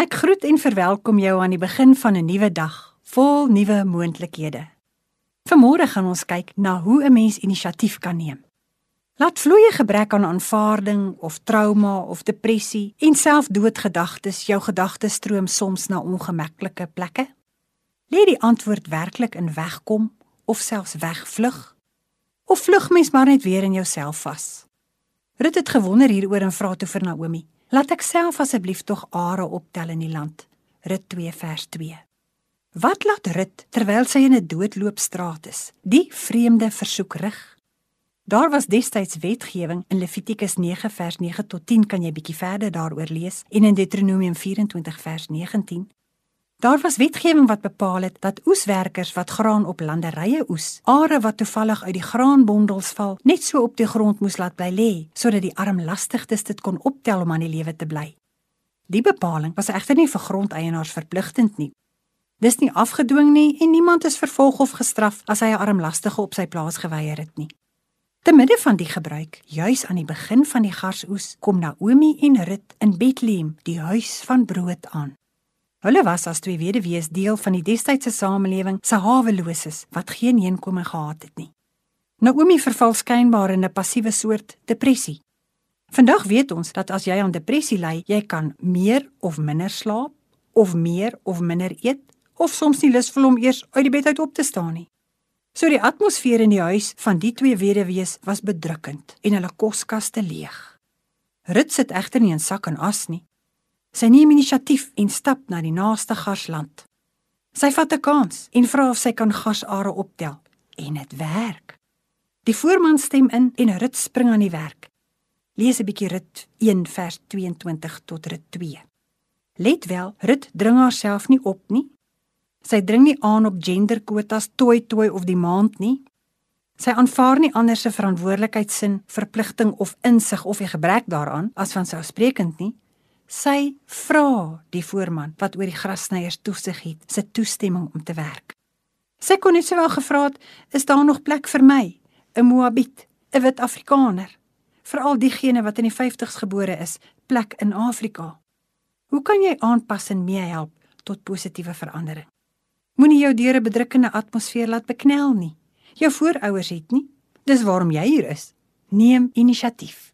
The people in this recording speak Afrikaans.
Ek groet en verwelkom jou aan die begin van 'n nuwe dag, vol nuwe moontlikhede. Vanmôre gaan ons kyk na hoe 'n mens inisiatief kan neem. Laat vloeie gebrek aan aanvaarding of trauma of depressie en selfdoodgedagtes jou gedagtes stroom soms na ongemaklike plekke? Lê die antwoord werklik in wegkom of selfs wegvlug? Of vlug mens maar net weer in jouself vas? Rut het gewonder hieroor en vra toe vir Naomi: "Laat ek self asseblief tog are optel in die land." Rut 2 vers 2. Wat laat Rut terwyl sy in 'n doodloopstraat is, die vreemde versoek rig? Daar was destyds wetgewing in Levitikus 9 vers 9 tot 10 kan jy bietjie verder daaroor lees en in Deuteronomium 24 vers 19 Daar was wetgewing wat bepaal het dat oeswerkers wat graan op landerye oes, are wat toevallig uit die graanbondels val, net so op die grond moes laat bly lê, sodat die armlastigdes dit kon optel om aan die lewe te bly. Die bepaling was egter nie vir grondeienaars verpligtend nie. Dis nie afgedwing nie en niemand is vervolg of gestraf as hy 'n armlastige op sy plaas geweier het nie. Te midde van die gebruik, juis aan die begin van die garsoes, kom Naomi en Rut in Bethlehem, die huis van brood aan. Hulle was as twee weduwees deel van die destydse samelewing se haweloses wat geen heenkome gehad het nie. Naomi verval skynbaar in 'n passiewe soort depressie. Vandag weet ons dat as jy aan depressie ly, jy kan meer of minder slaap of meer of minder eet of soms nie lus voel om eers uit die bed uit op te staan nie. So die atmosfeer in die huis van die twee weduwees was bedrukkend en hulle koskaste leeg. Rut sit egter nie in sak en as nie. Sy neem inisiatief en stap na die naaste garsland. Sy vat 'n kans en vra of sy kan gasare optel en dit werk. Die voorman stem in en Rut spring aan die werk. Lees 'n bietjie Rut 1 vers 22 tot Rut 2. Let wel, Rut dring haarself nie op nie. Sy dring nie aan op genderkwotas toy toy of die maand nie. Sy aanvaar nie ander se verantwoordelikheidsin, verpligting of insig of 'n gebrek daaraan as van sousprekend nie. Sy vra die voorman wat oor die grassnyers toesig het, sy toestemming om te werk. Sy kon net sowel gevra het, "Is daar nog plek vir my, 'n Moabit, 'n wit Afrikaner, veral diegene wat in die 50's gebore is, plek in Afrika?" Hoe kan jy aanpas en meehelp tot positiewe verandering? Moenie jou deur 'n bedrukkende atmosfeer laat beknel nie. Jou voorouers het nie. Dis waarom jy hier is. Neem inisiatief.